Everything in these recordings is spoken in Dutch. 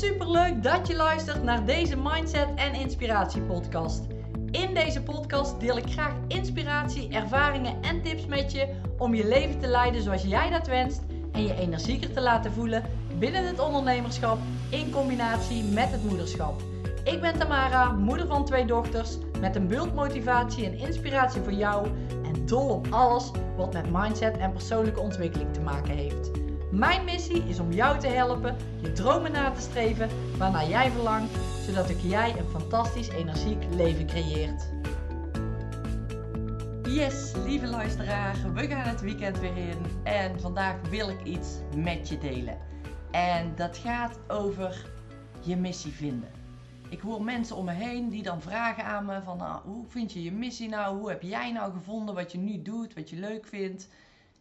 Super leuk dat je luistert naar deze Mindset en Inspiratie podcast. In deze podcast deel ik graag inspiratie, ervaringen en tips met je om je leven te leiden zoals jij dat wenst en je energieker te laten voelen binnen het ondernemerschap in combinatie met het moederschap. Ik ben Tamara, moeder van twee dochters, met een bult motivatie en inspiratie voor jou en dol op alles wat met mindset en persoonlijke ontwikkeling te maken heeft. Mijn missie is om jou te helpen je dromen na te streven waarnaar jij verlangt, zodat ik jij een fantastisch energiek leven creëert. Yes, lieve luisteraar, we gaan het weekend weer in en vandaag wil ik iets met je delen. En dat gaat over je missie vinden. Ik hoor mensen om me heen die dan vragen aan me van nou, hoe vind je je missie nou? Hoe heb jij nou gevonden wat je nu doet, wat je leuk vindt?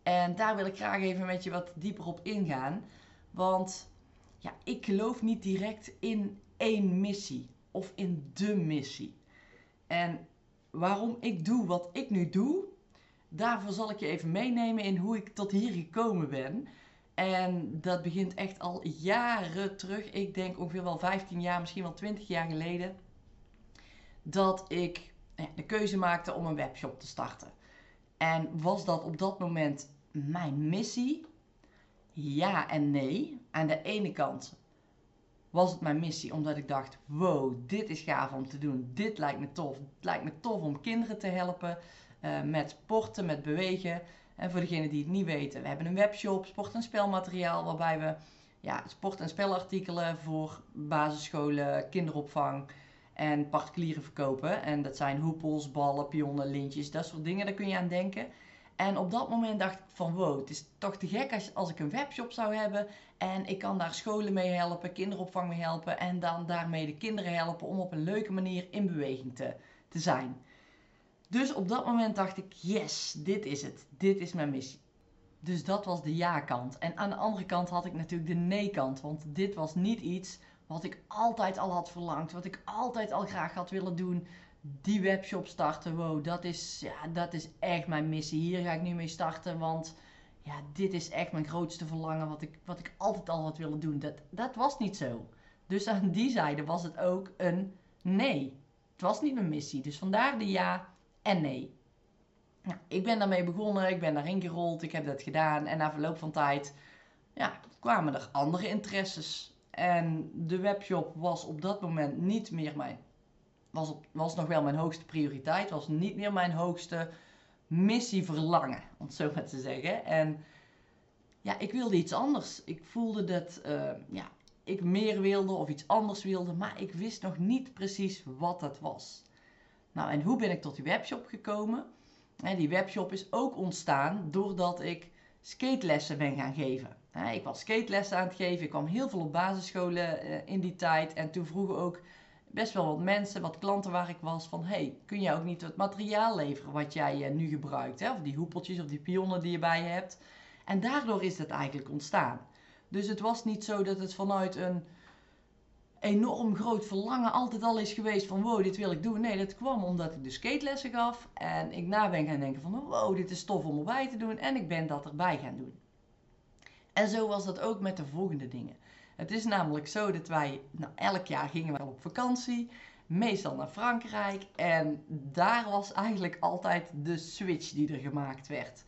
En daar wil ik graag even met je wat dieper op ingaan. Want ja, ik geloof niet direct in één missie of in de missie. En waarom ik doe wat ik nu doe, daarvoor zal ik je even meenemen in hoe ik tot hier gekomen ben. En dat begint echt al jaren terug. Ik denk ongeveer wel 15 jaar, misschien wel 20 jaar geleden. Dat ik de keuze maakte om een webshop te starten. En was dat op dat moment mijn missie? Ja en nee. Aan de ene kant was het mijn missie omdat ik dacht: wow, dit is gaaf om te doen. Dit lijkt me tof. Het lijkt me tof om kinderen te helpen uh, met sporten, met bewegen. En voor degenen die het niet weten, we hebben een webshop, sport- en spelmateriaal, waarbij we ja, sport- en spelartikelen voor basisscholen, kinderopvang en particulieren verkopen. En dat zijn hoepels, ballen, pionnen, lintjes, dat soort dingen. Daar kun je aan denken. En op dat moment dacht ik van wow, het is toch te gek als, ik een webshop zou hebben en ik kan daar scholen mee helpen, kinderopvang mee helpen en dan daarmee de kinderen helpen om op een leuke manier in beweging te, te zijn. Dus op dat moment dacht ik, yes, dit is het. Dit is mijn missie. Dus dat was de ja-kant. En aan de andere kant had ik natuurlijk de nee-kant. Want dit was niet iets wat ik altijd al had verlangd. Wat ik altijd al graag had willen doen. Die webshop starten, wow, dat is, ja, dat is echt mijn missie. Hier ga ik nu mee starten, want ja, dit is echt mijn grootste verlangen. Wat ik, wat ik altijd al had willen doen. Dat, dat was niet zo. Dus aan die zijde was het ook een nee. Het was niet mijn missie. Dus vandaar de ja en nee. Nou, ik ben daarmee begonnen, ik ben daarin gerold, ik heb dat gedaan en na verloop van tijd ja, kwamen er andere interesses. En de webshop was op dat moment niet meer mijn, was, op, was nog wel mijn hoogste prioriteit, was niet meer mijn hoogste missie verlangen, om het zo maar te zeggen. En ja, ik wilde iets anders. Ik voelde dat uh, ja, ik meer wilde of iets anders wilde, maar ik wist nog niet precies wat dat was. Nou, en hoe ben ik tot die webshop gekomen? die webshop is ook ontstaan doordat ik skatelessen ben gaan geven. ik was skatelessen aan het geven. Ik kwam heel veel op basisscholen eh, in die tijd. En toen vroegen ook best wel wat mensen, wat klanten waar ik was, van... hey, kun jij ook niet het materiaal leveren wat jij uh, nu gebruikt? Hè? Of die hoepeltjes of die pionnen die je bij je hebt. En daardoor is het eigenlijk ontstaan. Dus het was niet zo dat het vanuit een enorm groot verlangen altijd al is geweest van wow, dit wil ik doen. Nee, dat kwam omdat ik de skatelessen gaf en ik na ben gaan denken van wow, dit is tof om erbij te doen en ik ben dat erbij gaan doen. En zo was dat ook met de volgende dingen. Het is namelijk zo dat wij, nou elk jaar gingen we op vakantie, meestal naar Frankrijk en daar was eigenlijk altijd de switch die er gemaakt werd.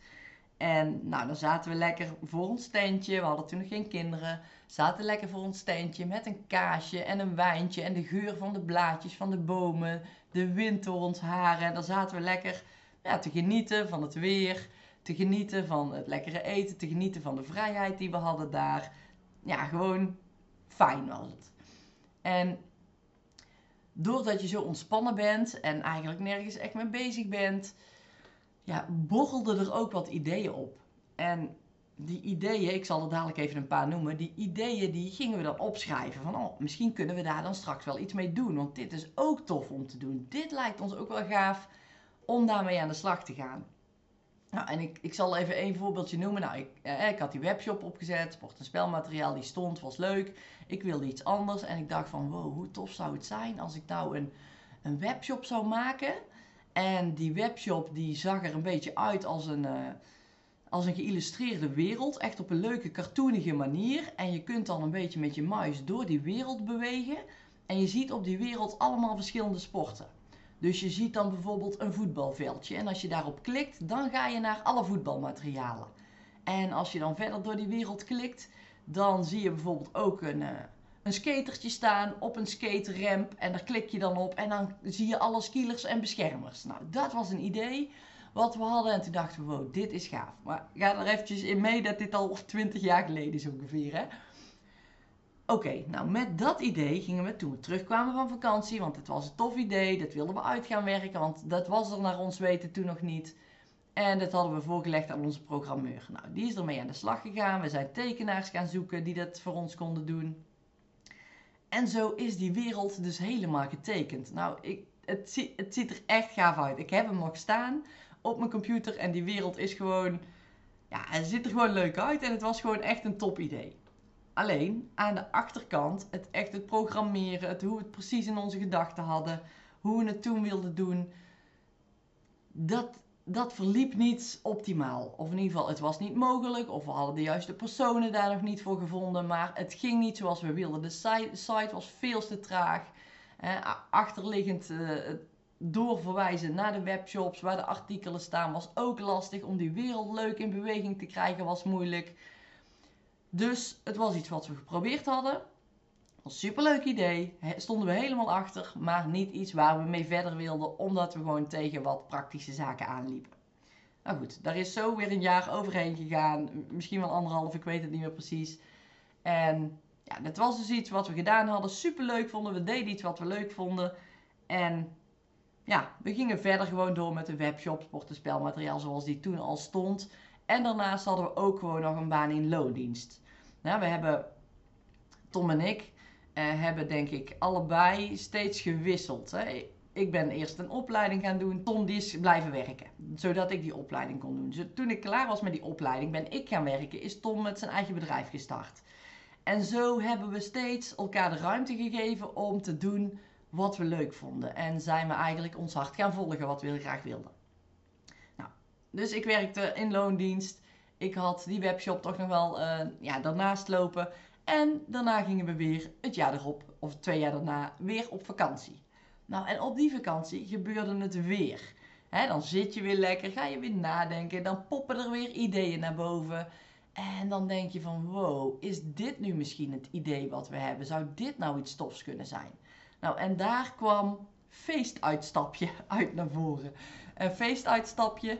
En nou, dan zaten we lekker voor ons tentje. We hadden toen nog geen kinderen. Zaten lekker voor ons tentje met een kaasje en een wijntje. En de geur van de blaadjes van de bomen. De wind door ons haren. En dan zaten we lekker ja, te genieten van het weer. Te genieten van het lekkere eten. Te genieten van de vrijheid die we hadden daar. Ja, gewoon fijn was het. En doordat je zo ontspannen bent en eigenlijk nergens echt mee bezig bent ja, borrelden er ook wat ideeën op. En die ideeën, ik zal er dadelijk even een paar noemen, die ideeën die gingen we dan opschrijven. Van, oh, misschien kunnen we daar dan straks wel iets mee doen, want dit is ook tof om te doen. Dit lijkt ons ook wel gaaf om daarmee aan de slag te gaan. Nou, en ik, ik zal even één voorbeeldje noemen. Nou, ik, eh, ik had die webshop opgezet, sport- en spelmateriaal, die stond, was leuk. Ik wilde iets anders en ik dacht van, wow, hoe tof zou het zijn als ik nou een, een webshop zou maken en die webshop die zag er een beetje uit als een, uh, als een geïllustreerde wereld, echt op een leuke cartoonige manier. En je kunt dan een beetje met je muis door die wereld bewegen. En je ziet op die wereld allemaal verschillende sporten. Dus je ziet dan bijvoorbeeld een voetbalveldje. En als je daarop klikt, dan ga je naar alle voetbalmaterialen. En als je dan verder door die wereld klikt, dan zie je bijvoorbeeld ook een, uh, een skatertje staan op een skaterramp. En daar klik je dan op en dan zie je alle skielers en beschermers. Nou, dat was een idee wat we hadden. En toen dachten we, dit is gaaf. Maar ga er eventjes in mee dat dit al 20 jaar geleden is ongeveer, hè. Oké, nou met dat idee gingen we toen we terugkwamen van vakantie, want het was een tof idee, dat wilden we uit gaan werken, want dat was er naar ons weten toen nog niet. En dat hadden we voorgelegd aan onze programmeur. Nou, die is ermee aan de slag gegaan. We zijn tekenaars gaan zoeken die dat voor ons konden doen. En zo is die wereld dus helemaal getekend. Nou, ik, het, het ziet er echt gaaf uit. Ik heb hem nog staan op mijn computer en die wereld is gewoon... Ja, het ziet er gewoon leuk uit en het was gewoon echt een top idee. Alleen aan de achterkant, het echt het programmeren, het hoe we het precies in onze gedachten hadden, hoe we het toen wilden doen, dat, dat verliep niet optimaal. Of in ieder geval, het was niet mogelijk, of we hadden de juiste personen daar nog niet voor gevonden, maar het ging niet zoals we wilden. De site, was veel te traag. Eh, achterliggend uh, doorverwijzen naar de webshops waar de artikelen staan was ook lastig. Om die wereld leuk in beweging te krijgen was moeilijk. Dus het was iets wat we geprobeerd hadden. Een superleuk idee. Stonden we helemaal achter. Maar niet iets waar we mee verder wilden. Omdat we gewoon tegen wat praktische zaken aanliepen. Nou goed, daar is zo weer een jaar overheen gegaan. Misschien wel anderhalf, ik weet het niet meer precies. En ja, dat was dus iets wat we gedaan hadden. Superleuk vonden. We deden iets wat we leuk vonden. En ja, we gingen verder gewoon door met de webshop, sporten, spelmateriaal zoals die toen al stond. En daarnaast hadden we ook gewoon nog een baan in loondienst. Nou, we hebben, Tom en ik, eh, hebben denk ik allebei steeds gewisseld. Hè. Ik ben eerst een opleiding gaan doen. Tom die is blijven werken, zodat ik die opleiding kon doen. Dus toen ik klaar was met die opleiding, ben ik gaan werken, is Tom met zijn eigen bedrijf gestart. En zo hebben we steeds elkaar de ruimte gegeven om te doen wat we leuk vonden. En zijn we eigenlijk ons hart gaan volgen wat we graag wilden. Nou, dus ik werkte in loondienst. Ik had die webshop toch nog wel uh, ja, daarnaast lopen. En daarna gingen we weer het jaar erop, of twee jaar daarna, weer op vakantie. Nou, en op die vakantie gebeurde het weer. dan zit je weer lekker, ga je weer nadenken, dan poppen er weer ideeën naar boven. En dan denk je van, wow, is dit nu misschien het idee wat we hebben? Zou dit nou iets stofs kunnen zijn? Nou, en daar kwam feestuitstapje uit naar voren. Een feestuitstapje,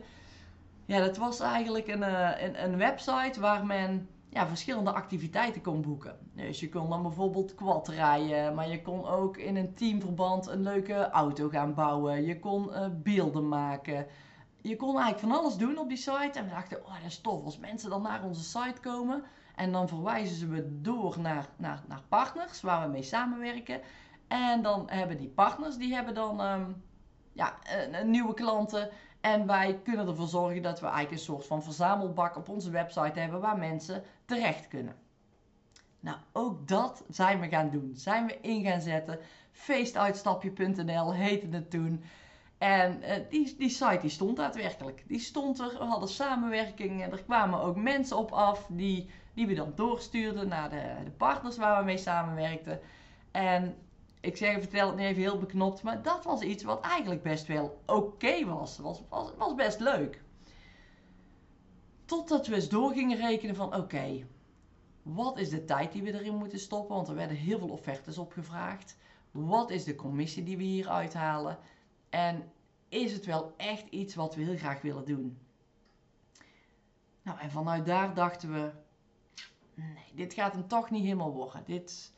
ja, dat was eigenlijk een, eh, een, een website waar men ja, verschillende activiteiten kon boeken. Dus je kon dan bijvoorbeeld quad rijden, maar je kon ook in een teamverband een leuke auto gaan bouwen. Je kon uh, beelden maken. Je kon eigenlijk van alles doen op die site. En we dachten, oh dat is tof. Als mensen dan naar onze site komen en dan verwijzen ze we door naar, naar, naar partners waar we mee samenwerken. En dan hebben die partners, die hebben dan um, ja, nieuwe klanten. En wij kunnen ervoor zorgen dat we eigenlijk een soort van verzamelbak op onze website hebben waar mensen terecht kunnen. Nou, ook dat zijn we gaan doen. Zijn we in gaan zetten. Feestuitstapje.nl heette het toen. En uh, die, die site die stond daadwerkelijk. Die stond er. We hadden samenwerking. En er kwamen ook mensen op af die, die we dan doorstuurden naar de, de partners waar we mee samenwerkten. En ik zeg, vertel het nu even heel beknopt, maar dat was iets wat eigenlijk best wel oké was. was. Was, was. best leuk. Totdat we eens door gingen rekenen van oké, wat is de tijd die we erin moeten stoppen? Want er werden heel veel offertes opgevraagd. Wat is de commissie die we hier uithalen? En is het wel echt iets wat we heel graag willen doen? Nou, en vanuit daar dachten we, nee, dit gaat hem toch niet helemaal worden. Dit,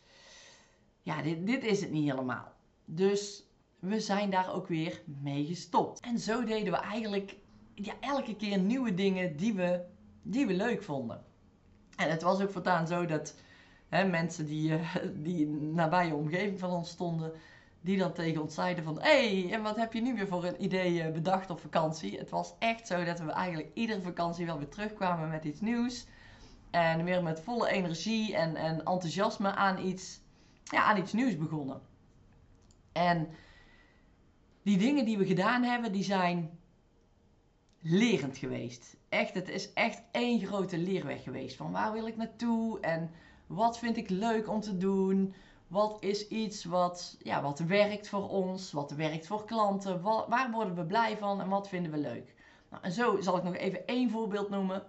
ja, dit, is het niet helemaal. Dus we zijn daar ook weer mee gestopt. En zo deden we eigenlijk ja, elke keer nieuwe dingen die we, die we leuk vonden. En het was ook voortaan zo dat hè, mensen die, uh, die nabij omgeving van ons stonden, die dan tegen ons zeiden van... Hey, en wat heb je nu weer voor een idee eh, bedacht op vakantie? Het was echt zo dat we eigenlijk iedere vakantie wel weer terugkwamen met iets nieuws. En weer met volle energie en, en enthousiasme aan iets ja, aan iets nieuws begonnen. En die dingen die we gedaan hebben, die zijn lerend geweest. Echt, het is echt één grote leerweg geweest. Van waar wil ik naartoe en wat vind ik leuk om te doen? Wat is iets wat, ja, wat werkt voor ons? Wat werkt voor klanten? waar worden we blij van en wat vinden we leuk? Nou, en zo zal ik nog even één voorbeeld noemen.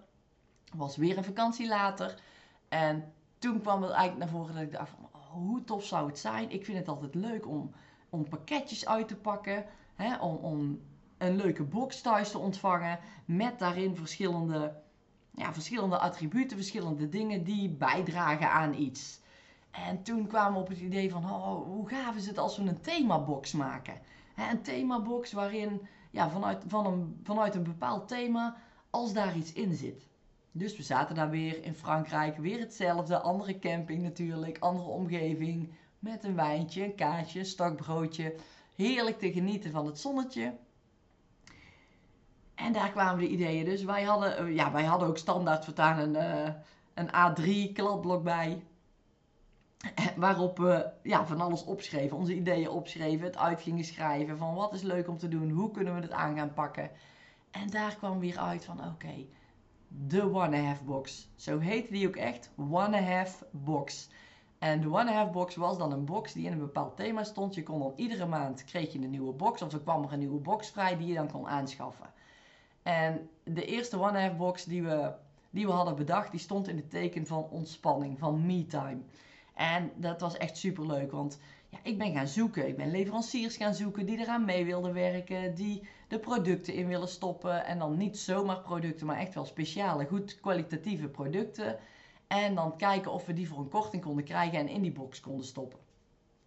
Was weer een vakantie later. En toen kwam het eigenlijk naar voren dat ik dacht van, oh, hoe tof zou het zijn? Ik vind het altijd leuk om, om pakketjes uit te pakken. Hè, om, om een leuke box thuis te ontvangen. Met daarin verschillende, ja, verschillende attributen, verschillende dingen die bijdragen aan iets. En toen kwamen we op het idee van, oh, hoe gaaf is het als we een themabox maken? Hè, een themabox waarin ja, vanuit, van een, vanuit een bepaald thema, als daar iets in zit. Dus we zaten daar weer in Frankrijk, weer hetzelfde, andere camping natuurlijk, andere omgeving, met een wijntje, een kaasje, een stokbroodje. Heerlijk te genieten van het zonnetje. En daar kwamen de ideeën. Dus wij hadden, eh, ja, wij hadden ook standaard vertaan een, uh, een A3 kladblok bij. Waarop we ja, van alles opschreven, onze ideeën opschreven, het uit gingen schrijven van wat is leuk om te doen, hoe kunnen we het aan gaan pakken. En daar kwam weer uit van oké, de One Half Box. Zo heette die ook echt, One Half Box. En de One Half Box was dan een box die in een bepaald thema stond. Je kon dan iedere maand kreeg je een nieuwe box of er kwam er een nieuwe box vrij die je dan kon aanschaffen. En de eerste One Half Box die we, die we hadden bedacht, die stond in het teken van ontspanning, van me time. En dat was echt super leuk, want ik ben gaan zoeken. Ik ben leveranciers gaan zoeken die eraan mee wilden werken, die de producten in willen stoppen. En dan niet zomaar producten, maar echt wel speciale, goed kwalitatieve producten. En dan kijken of we die voor een korting konden krijgen en in die box konden stoppen.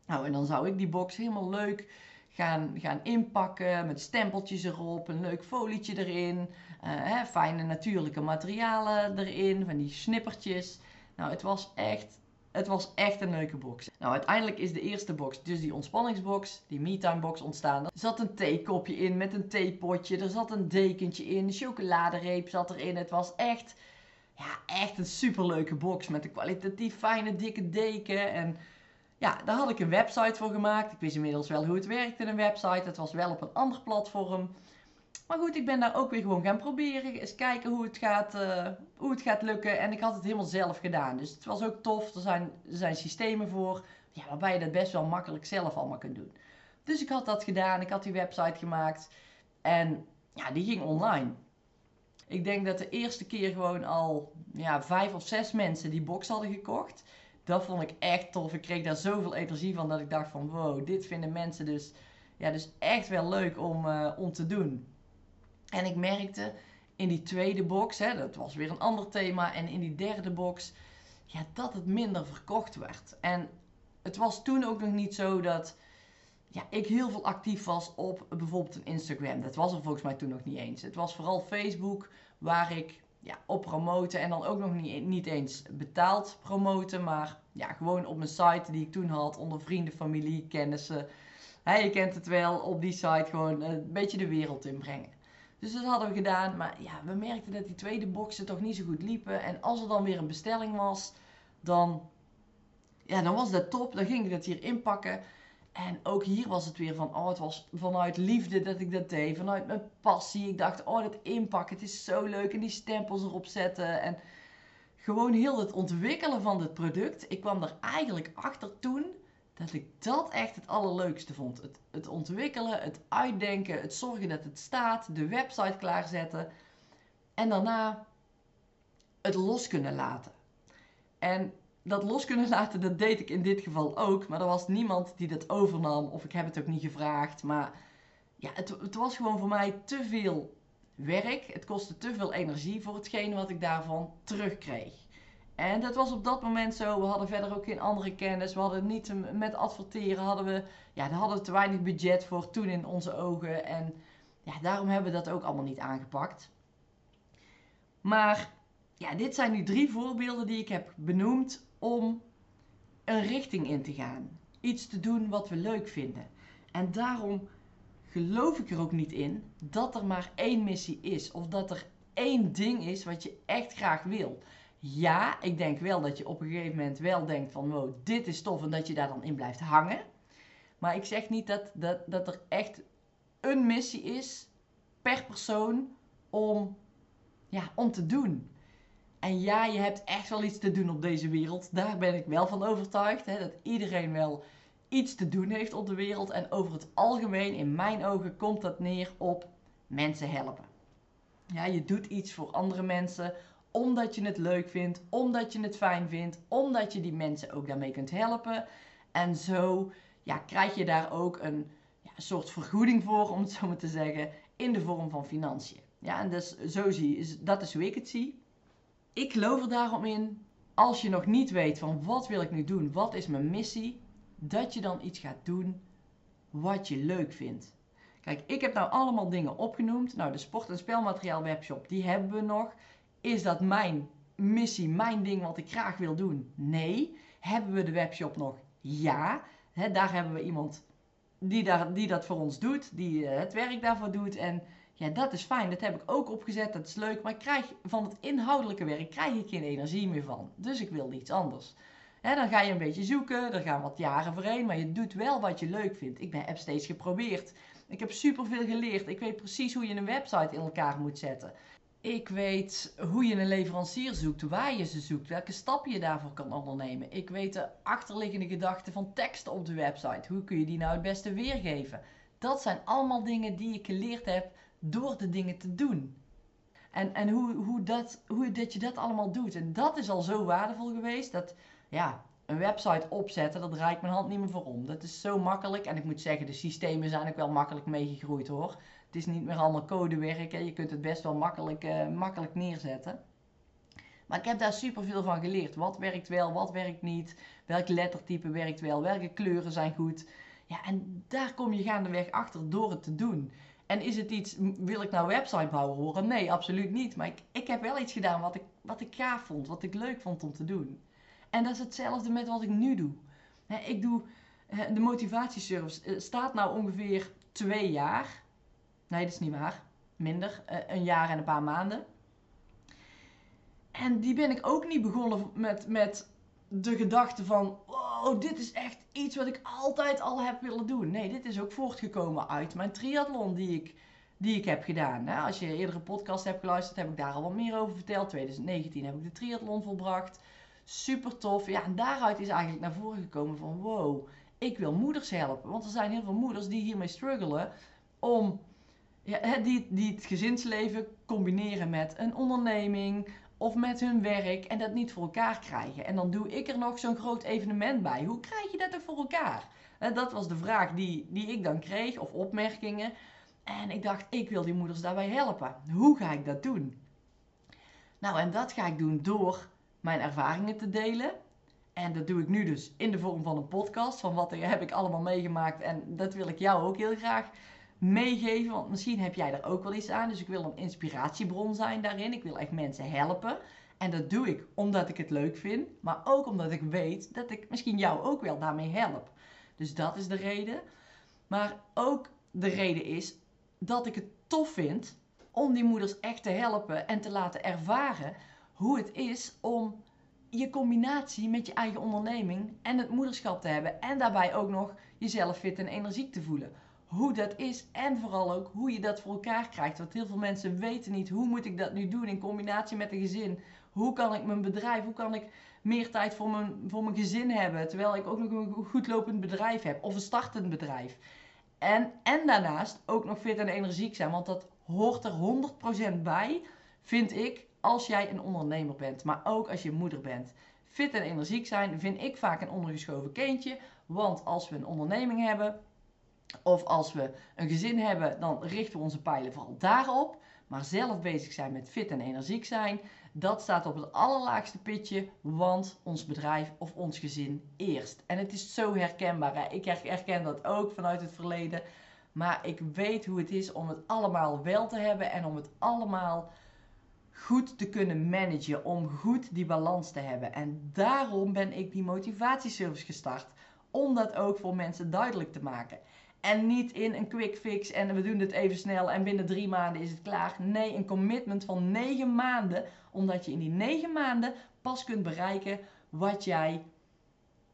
Nou, en dan zou ik die box helemaal leuk gaan, gaan inpakken met stempeltjes erop, een leuk folietje erin, uh, hè, fijne natuurlijke materialen erin, van die snippertjes. Nou, het was echt het was echt een leuke box. Nou, uiteindelijk is de eerste box, dus die ontspanningsbox, die me-time box ontstaan. Er zat een theekopje in met een theepotje. Er zat een dekentje in. Chocoladereep zat erin. Het was echt, ja, echt een superleuke box met een kwalitatief fijne dikke deken. En ja, daar had ik een website voor gemaakt. Ik wist inmiddels wel hoe het werkte, een website. Het was wel op een ander platform. Maar goed, ik ben daar ook weer gewoon gaan proberen. Eens kijken hoe het gaat, uh, hoe het gaat lukken. En ik had het helemaal zelf gedaan. Dus het was ook tof. Er zijn, er zijn systemen voor ja, waarbij je dat best wel makkelijk zelf allemaal kunt doen. Dus ik had dat gedaan. Ik had die website gemaakt. En ja, die ging online. Ik denk dat de eerste keer gewoon al ja, vijf of zes mensen die box hadden gekocht. Dat vond ik echt tof. Ik kreeg daar zoveel energie van dat ik dacht van wow, dit vinden mensen dus, ja, dus echt wel leuk om, uh, om te doen. En ik merkte in die tweede box, hè, dat was weer een ander thema, en in die derde box, ja, dat het minder verkocht werd. En het was toen ook nog niet zo dat ja, ik heel veel actief was op bijvoorbeeld een Instagram. Dat was er volgens mij toen nog niet eens. Het was vooral Facebook waar ik ja, op promoten en dan ook nog niet, niet eens betaald promoten, maar ja, gewoon op mijn site die ik toen had onder vrienden, familie, kennissen. Hey, je kent het wel, op die site gewoon een beetje de wereld inbrengen. Dus dat hadden we gedaan. Maar ja, we merkten dat die tweede boxen toch niet zo goed liepen. En als er dan weer een bestelling was, dan, ja, dan was dat top. Dan ging ik dat hier inpakken. En ook hier was het weer van, oh, het was vanuit liefde dat ik dat deed. Vanuit mijn passie. Ik dacht, oh, dat inpakken, het is zo leuk. En die stempels erop zetten. En gewoon heel het ontwikkelen van het product. Ik kwam er eigenlijk achter toen dat ik dat echt het allerleukste vond. Het, het ontwikkelen, het uitdenken, het zorgen dat het staat, de website klaarzetten en daarna het los kunnen laten. En dat los kunnen laten, dat deed ik in dit geval ook, maar er was niemand die dat overnam of ik heb het ook niet gevraagd. Maar ja, het, het was gewoon voor mij te veel werk. Het kostte te veel energie voor hetgeen wat ik daarvan terugkreeg. En dat was op dat moment zo. We hadden verder ook geen andere kennis. We hadden niet met adverteren. Hadden we, ja, daar hadden we te weinig budget voor toen in onze ogen. En ja, daarom hebben we dat ook allemaal niet aangepakt. Maar ja, dit zijn nu drie voorbeelden die ik heb benoemd om een richting in te gaan. Iets te doen wat we leuk vinden. En daarom geloof ik er ook niet in dat er maar één missie is. Of dat er één ding is wat je echt graag wil ja, ik denk wel dat je op een gegeven moment wel denkt van wow, dit is tof en dat je daar dan in blijft hangen. Maar ik zeg niet dat, dat, dat er echt een missie is per persoon om, ja, om te doen. En ja, je hebt echt wel iets te doen op deze wereld. Daar ben ik wel van overtuigd. Hè, dat iedereen wel iets te doen heeft op de wereld. En over het algemeen, in mijn ogen, komt dat neer op mensen helpen. Ja, je doet iets voor andere mensen omdat je het leuk vindt, omdat je het fijn vindt, omdat je die mensen ook daarmee kunt helpen. En zo ja, krijg je daar ook een, ja, soort vergoeding voor, om het zo maar te zeggen, in de vorm van financiën. Ja, en dus zo zie, dat is hoe ik het zie. Ik geloof er daarom in, als je nog niet weet van wat wil ik nu doen, wat is mijn missie, dat je dan iets gaat doen wat je leuk vindt. Kijk, ik heb nou allemaal dingen opgenoemd. Nou, de sport- en spelmateriaal webshop, die hebben we nog. Is dat mijn missie, mijn ding wat ik graag wil doen? Nee. Hebben we de webshop nog? Ja. daar hebben we iemand die, daar, die dat voor ons doet, die uh, het werk daarvoor doet. En ja, dat is fijn. Dat heb ik ook opgezet. Dat is leuk. Maar krijg van het inhoudelijke werk krijg ik geen energie meer van. Dus ik wilde iets anders. dan ga je een beetje zoeken. Er gaan wat jaren voorheen. Maar je doet wel wat je leuk vindt. Ik ben, heb steeds geprobeerd. Ik heb superveel geleerd. Ik weet precies hoe je een website in elkaar moet zetten. Ik weet hoe je een leverancier zoekt, waar je ze zoekt, welke stappen je daarvoor kan ondernemen. Ik weet de achterliggende gedachten van teksten op de website. Hoe kun je die nou het beste weergeven? Dat zijn allemaal dingen die ik geleerd heb door de dingen te doen. En, en hoe, hoe, dat, hoe dat je dat allemaal doet. En dat is al zo waardevol geweest dat, ja, een website opzetten, dat draait mijn hand niet meer voor om. Dat is zo makkelijk. En ik moet zeggen, de systemen zijn ook wel makkelijk meegegroeid hoor. Het is niet meer allemaal codewerk. Hè. Je kunt het best wel makkelijk, uh, makkelijk neerzetten. Maar ik heb daar super veel van geleerd. Wat werkt wel, wat werkt niet. Welk lettertype werkt wel, welke kleuren zijn goed. Ja, en daar kom je gaandeweg achter door het te doen. En is het iets, wil ik nou website bouwen horen? Nee, absoluut niet. Maar ik, ik heb wel iets gedaan wat ik, wat ik gaaf vond, wat ik leuk vond om te doen. En dat is hetzelfde met wat ik nu doe. Ik doe de motivatieservice. Eh, staat nou ongeveer twee jaar. Nee, dat is niet waar. Minder. Eh, een jaar en een paar maanden. En die ben ik ook niet begonnen met, met de gedachte van: oh, dit is echt iets wat ik altijd al heb willen doen. Nee, dit is ook voortgekomen uit mijn triathlon die ik, die ik heb gedaan. Als je eerdere podcast hebt geluisterd, heb ik daar al wat meer over verteld. 2019 heb ik de triathlon volbracht super tof. Ja, en daaruit is eigenlijk naar voren gekomen van wow, ik wil moeders helpen. Want er zijn heel veel moeders die hiermee struggelen om ja, die, die het gezinsleven combineren met een onderneming of met hun werk en dat niet voor elkaar krijgen. En dan doe ik er nog zo'n groot evenement bij. Hoe krijg je dat er voor elkaar? Dat was de vraag die, die ik dan kreeg, of opmerkingen. En ik dacht, ik wil die moeders daarbij helpen. Hoe ga ik dat doen? Nou, en dat ga ik doen door mijn ervaringen te delen. En dat doe ik nu dus in de vorm van een podcast. Van wat heb ik allemaal meegemaakt. En dat wil ik jou ook heel graag meegeven. Want misschien heb jij er ook wel iets aan. Dus ik wil een inspiratiebron zijn daarin. Ik wil echt mensen helpen. En dat doe ik omdat ik het leuk vind. Maar ook omdat ik weet dat ik misschien jou ook wel daarmee help. Dus dat is de reden. Maar ook de reden is dat ik het tof vind om die moeders echt te helpen en te laten ervaren hoe het is om je combinatie met je eigen onderneming en het moederschap te hebben. En daarbij ook nog jezelf fit en energiek te voelen. Hoe dat is en vooral ook hoe je dat voor elkaar krijgt. Want heel veel mensen weten niet hoe moet ik dat nu doen in combinatie met een gezin. Hoe kan ik mijn bedrijf, hoe kan ik meer tijd voor mijn, voor mijn gezin hebben. Terwijl ik ook nog een goed lopend bedrijf heb of een startend bedrijf. En, en daarnaast ook nog fit en energiek zijn. Want dat hoort er 100% bij, vind ik, als jij een ondernemer bent, maar ook als je moeder bent. Fit en energiek zijn vind ik vaak een ondergeschoven kindje. Want als we een onderneming hebben of als we een gezin hebben, dan richten we onze pijlen vooral daarop. Maar zelf bezig zijn met fit en energiek zijn, dat staat op het allerlaagste pitje, want ons bedrijf of ons gezin eerst. En het is zo herkenbaar. Hè? Ik herken dat ook vanuit het verleden. Maar ik weet hoe het is om het allemaal wel te hebben en om het allemaal goed te kunnen managen, om goed die balans te hebben. En daarom ben ik die motivatieservice gestart, om dat ook voor mensen duidelijk te maken. En niet in een quick fix en we doen het even snel en binnen drie maanden is het klaar. Nee, een commitment van negen maanden, omdat je in die negen maanden pas kunt bereiken wat jij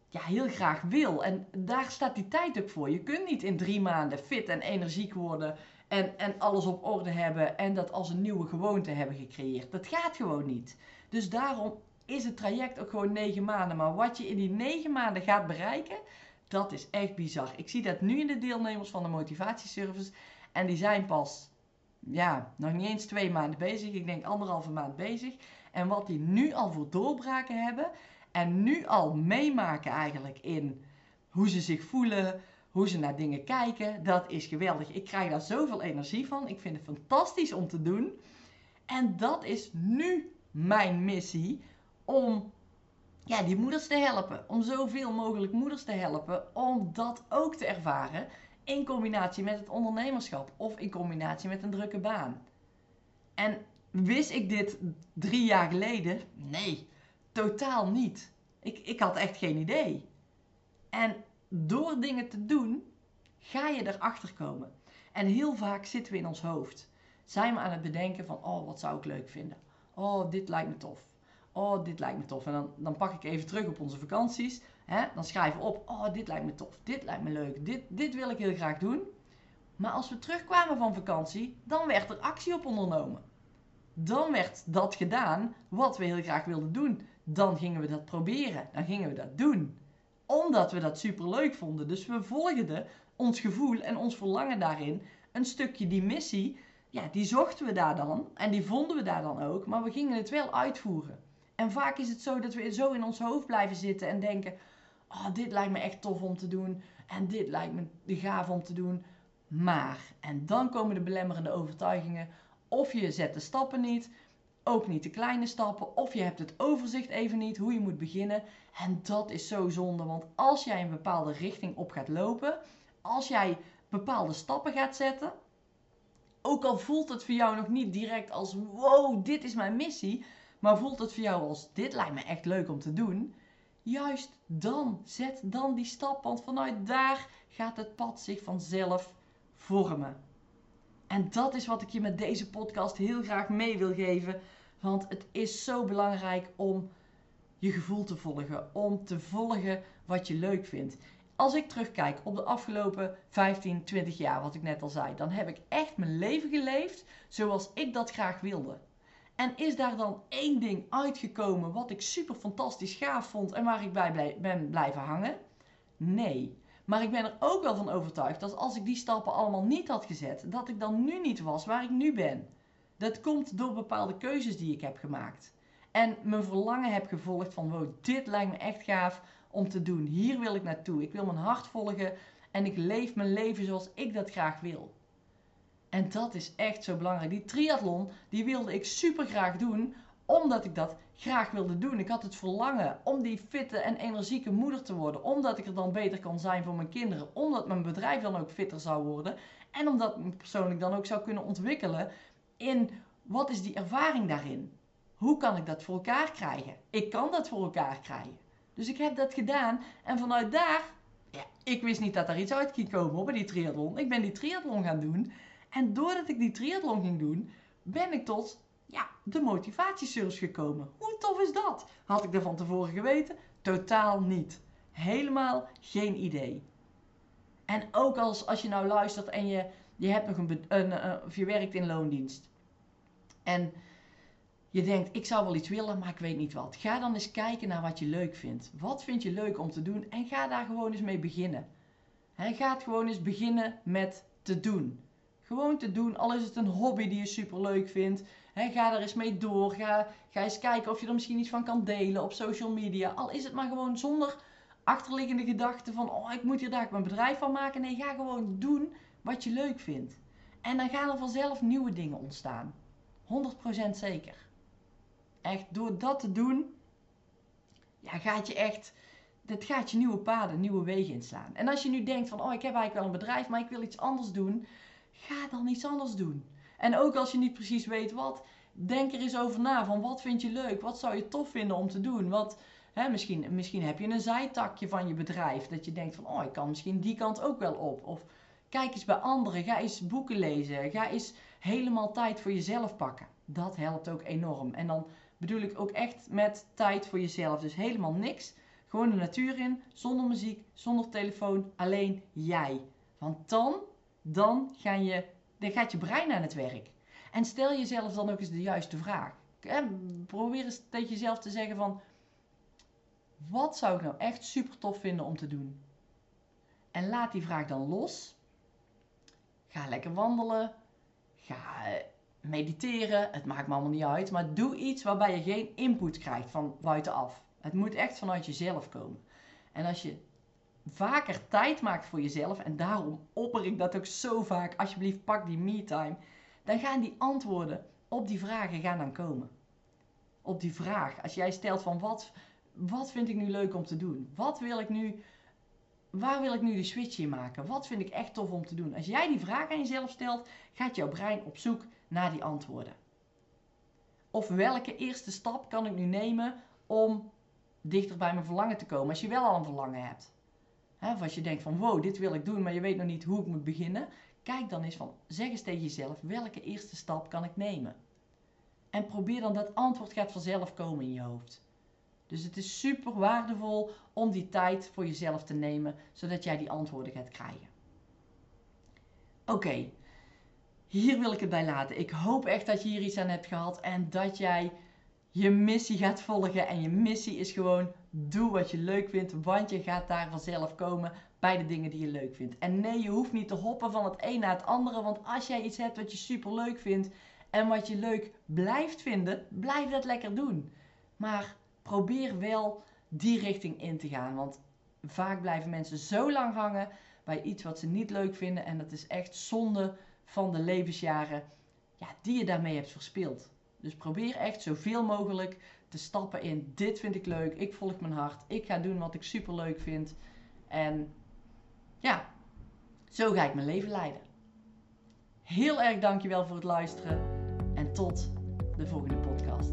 ja, heel graag wil. En daar staat die tijd ook voor. Je kunt niet in drie maanden fit en energiek worden en, en alles op orde hebben en dat als een nieuwe gewoonte hebben gecreëerd. Dat gaat gewoon niet. Dus daarom is het traject ook gewoon negen maanden. Maar wat je in die negen maanden gaat bereiken, dat is echt bizar. Ik zie dat nu in de deelnemers van de motivatieservice. En die zijn pas, ja, nog niet eens twee maanden bezig. Ik denk anderhalve maand bezig. En wat die nu al voor doorbraken hebben. En nu al meemaken eigenlijk in hoe ze zich voelen, hoe ze naar dingen kijken. Dat is geweldig. Ik krijg daar zoveel energie van. Ik vind het fantastisch om te doen. En dat is nu mijn missie om ja, die moeders te helpen. Om zoveel mogelijk moeders te helpen. Om dat ook te ervaren. In combinatie met het ondernemerschap. Of in combinatie met een drukke baan. En wist ik dit drie jaar geleden? Nee, totaal niet. Ik, ik had echt geen idee. En door dingen te doen, ga je erachter komen. En heel vaak zitten we in ons hoofd. Zijn we aan het bedenken van, oh, wat zou ik leuk vinden? Oh, dit lijkt me tof. Oh, dit lijkt me tof. En dan, dan pak ik even terug op onze vakanties. Hè? Dan schrijven we op, oh, dit lijkt me tof. Dit lijkt me leuk. Dit, dit wil ik heel graag doen. Maar als we terugkwamen van vakantie, dan werd er actie op ondernomen. Dan werd dat gedaan wat we heel graag wilden doen. Dan gingen we dat proberen. Dan gingen we dat doen omdat we dat super leuk vonden. Dus we volgden ons gevoel en ons verlangen daarin. Een stukje die missie, ja, die zochten we daar dan. En die vonden we daar dan ook. Maar we gingen het wel uitvoeren. En vaak is het zo dat we zo in ons hoofd blijven zitten en denken: Oh, dit lijkt me echt tof om te doen. En dit lijkt me de gaaf om te doen. Maar, en dan komen de belemmerende overtuigingen. Of je zet de stappen niet, ook niet de kleine stappen. Of je hebt het overzicht even niet hoe je moet beginnen. En dat is zo zonde. Want als jij een bepaalde richting op gaat lopen. Als jij bepaalde stappen gaat zetten. Ook al voelt het voor jou nog niet direct als wow, dit is mijn missie. Maar voelt het voor jou als dit lijkt me echt leuk om te doen. Juist dan, zet dan die stap. Want vanuit daar gaat het pad zich vanzelf vormen. En dat is wat ik je met deze podcast heel graag mee wil geven. Want het is zo belangrijk om je gevoel te volgen. Om te volgen wat je leuk vindt. Als ik terugkijk op de afgelopen 15, 20 jaar, wat ik net al zei, dan heb ik echt mijn leven geleefd zoals ik dat graag wilde. En is daar dan één ding uitgekomen wat ik super fantastisch gaaf vond en waar ik bij ben blijven hangen? Nee. Maar ik ben er ook wel van overtuigd dat als ik die stappen allemaal niet had gezet, dat ik dan nu niet was waar ik nu ben. Dat komt door bepaalde keuzes die ik heb gemaakt. En mijn verlangen heb gevolgd van wow, dit lijkt me echt gaaf om te doen. Hier wil ik naartoe. Ik wil mijn hart volgen en ik leef mijn leven zoals ik dat graag wil. En dat is echt zo belangrijk. Die triathlon, die wilde ik super graag doen, omdat ik dat graag wilde doen. Ik had het verlangen om die fitte en energieke moeder te worden. Omdat ik er dan beter kan zijn voor mijn kinderen. Omdat mijn bedrijf dan ook fitter zou worden. En omdat ik me persoonlijk dan ook zou kunnen ontwikkelen in wat is die ervaring daarin? Hoe kan ik dat voor elkaar krijgen? Ik kan dat voor elkaar krijgen. Dus ik heb dat gedaan en vanuit daar, ja, ik wist niet dat er iets uit ging komen op die triathlon. Ik ben die triathlon gaan doen. En doordat ik die triathlon ging doen, ben ik tot ja, de motivatiesurf gekomen. Hoe tof is dat? Had ik dat van tevoren geweten? Totaal niet. Helemaal geen idee. En ook als, als je nou luistert en je, je, hebt nog een, een, je werkt in loondienst. En je denkt, ik zou wel iets willen, maar ik weet niet wat. Ga dan eens kijken naar wat je leuk vindt. Wat vind je leuk om te doen? En ga daar gewoon eens mee beginnen. He, ga het gewoon eens beginnen met te doen. Gewoon te doen, al is het een hobby die je super leuk vindt. Ga er eens mee door. Ga, ga eens kijken of je er misschien iets van kan delen op social media. Al is het maar gewoon zonder achterliggende gedachten van, oh ik moet hier daar mijn bedrijf van maken. Nee, ga gewoon doen wat je leuk vindt. En dan gaan er vanzelf nieuwe dingen ontstaan. 100% zeker. Echt, door dat te doen, ja, gaat je echt, dat gaat je nieuwe paden, nieuwe wegen inslaan. En als je nu denkt van, oh, ik heb eigenlijk wel een bedrijf, maar ik wil iets anders doen, ga dan iets anders doen. En ook als je niet precies weet wat, denk er eens over na van wat vind je leuk, wat zou je tof vinden om te doen, wat... Hè, misschien, misschien heb je een zijtakje van je bedrijf. Dat je denkt van, oh, ik kan misschien die kant ook wel op. Of kijk eens bij anderen. Ga eens boeken lezen. Ga eens helemaal tijd voor jezelf pakken. Dat helpt ook enorm. En dan bedoel ik ook echt met tijd voor jezelf. Dus helemaal niks. Gewoon de natuur in, zonder muziek, zonder telefoon, alleen jij. Want dan, dan ga je Dan gaat je brein aan het werk. En stel jezelf dan ook eens de juiste vraag. Probeer eens tegen jezelf te zeggen van... Wat zou ik nou echt super tof vinden om te doen? En laat die vraag dan los. Ga lekker wandelen. Ga eh, mediteren. Het maakt me allemaal niet uit. Maar doe iets waarbij je geen input krijgt van buitenaf. Het moet echt vanuit jezelf komen. En als je vaker tijd maakt voor jezelf, en daarom opper ik dat ook zo vaak, alsjeblieft pak die me-time, dan gaan die antwoorden op die vragen gaan dan komen. Op die vraag, als jij stelt van wat, wat vind ik nu leuk om te doen? Wat wil ik nu, waar wil ik nu de switch in maken? Wat vind ik echt tof om te doen? Als jij die vraag aan jezelf stelt, gaat jouw brein op zoek naar die antwoorden. Of welke eerste stap kan ik nu nemen om dichter bij mijn verlangen te komen? Als je wel al een verlangen hebt. Of als je denkt van wow, dit wil ik doen, maar je weet nog niet hoe ik moet beginnen. Kijk dan eens van, zeg eens tegen jezelf, welke eerste stap kan ik nemen? En probeer dan dat antwoord gaat vanzelf komen in je hoofd. Dus het is super waardevol om die tijd voor jezelf te nemen, zodat jij die antwoorden gaat krijgen. Oké, hier wil ik het bij laten. Ik hoop echt dat je hier iets aan hebt gehad en dat jij je missie gaat volgen. En je missie is gewoon doe wat je leuk vindt, want je gaat daar vanzelf komen bij de dingen die je leuk vindt. En nee, je hoeft niet te hoppen van het een naar het andere, want als jij iets hebt wat je super leuk vindt en wat je leuk blijft vinden, blijf dat lekker doen. Maar probeer wel die richting in te gaan, want vaak blijven mensen zo lang hangen bij iets wat ze niet leuk vinden en dat is echt zonde van de levensjaren ja, die je daarmee hebt verspeeld. Dus probeer echt zoveel mogelijk te stappen in dit vind ik leuk, ik volg mijn hart, ik ga doen wat ik super leuk vind. En ja, zo ga ik mijn leven leiden. Heel erg dankjewel voor het luisteren en tot de volgende podcast.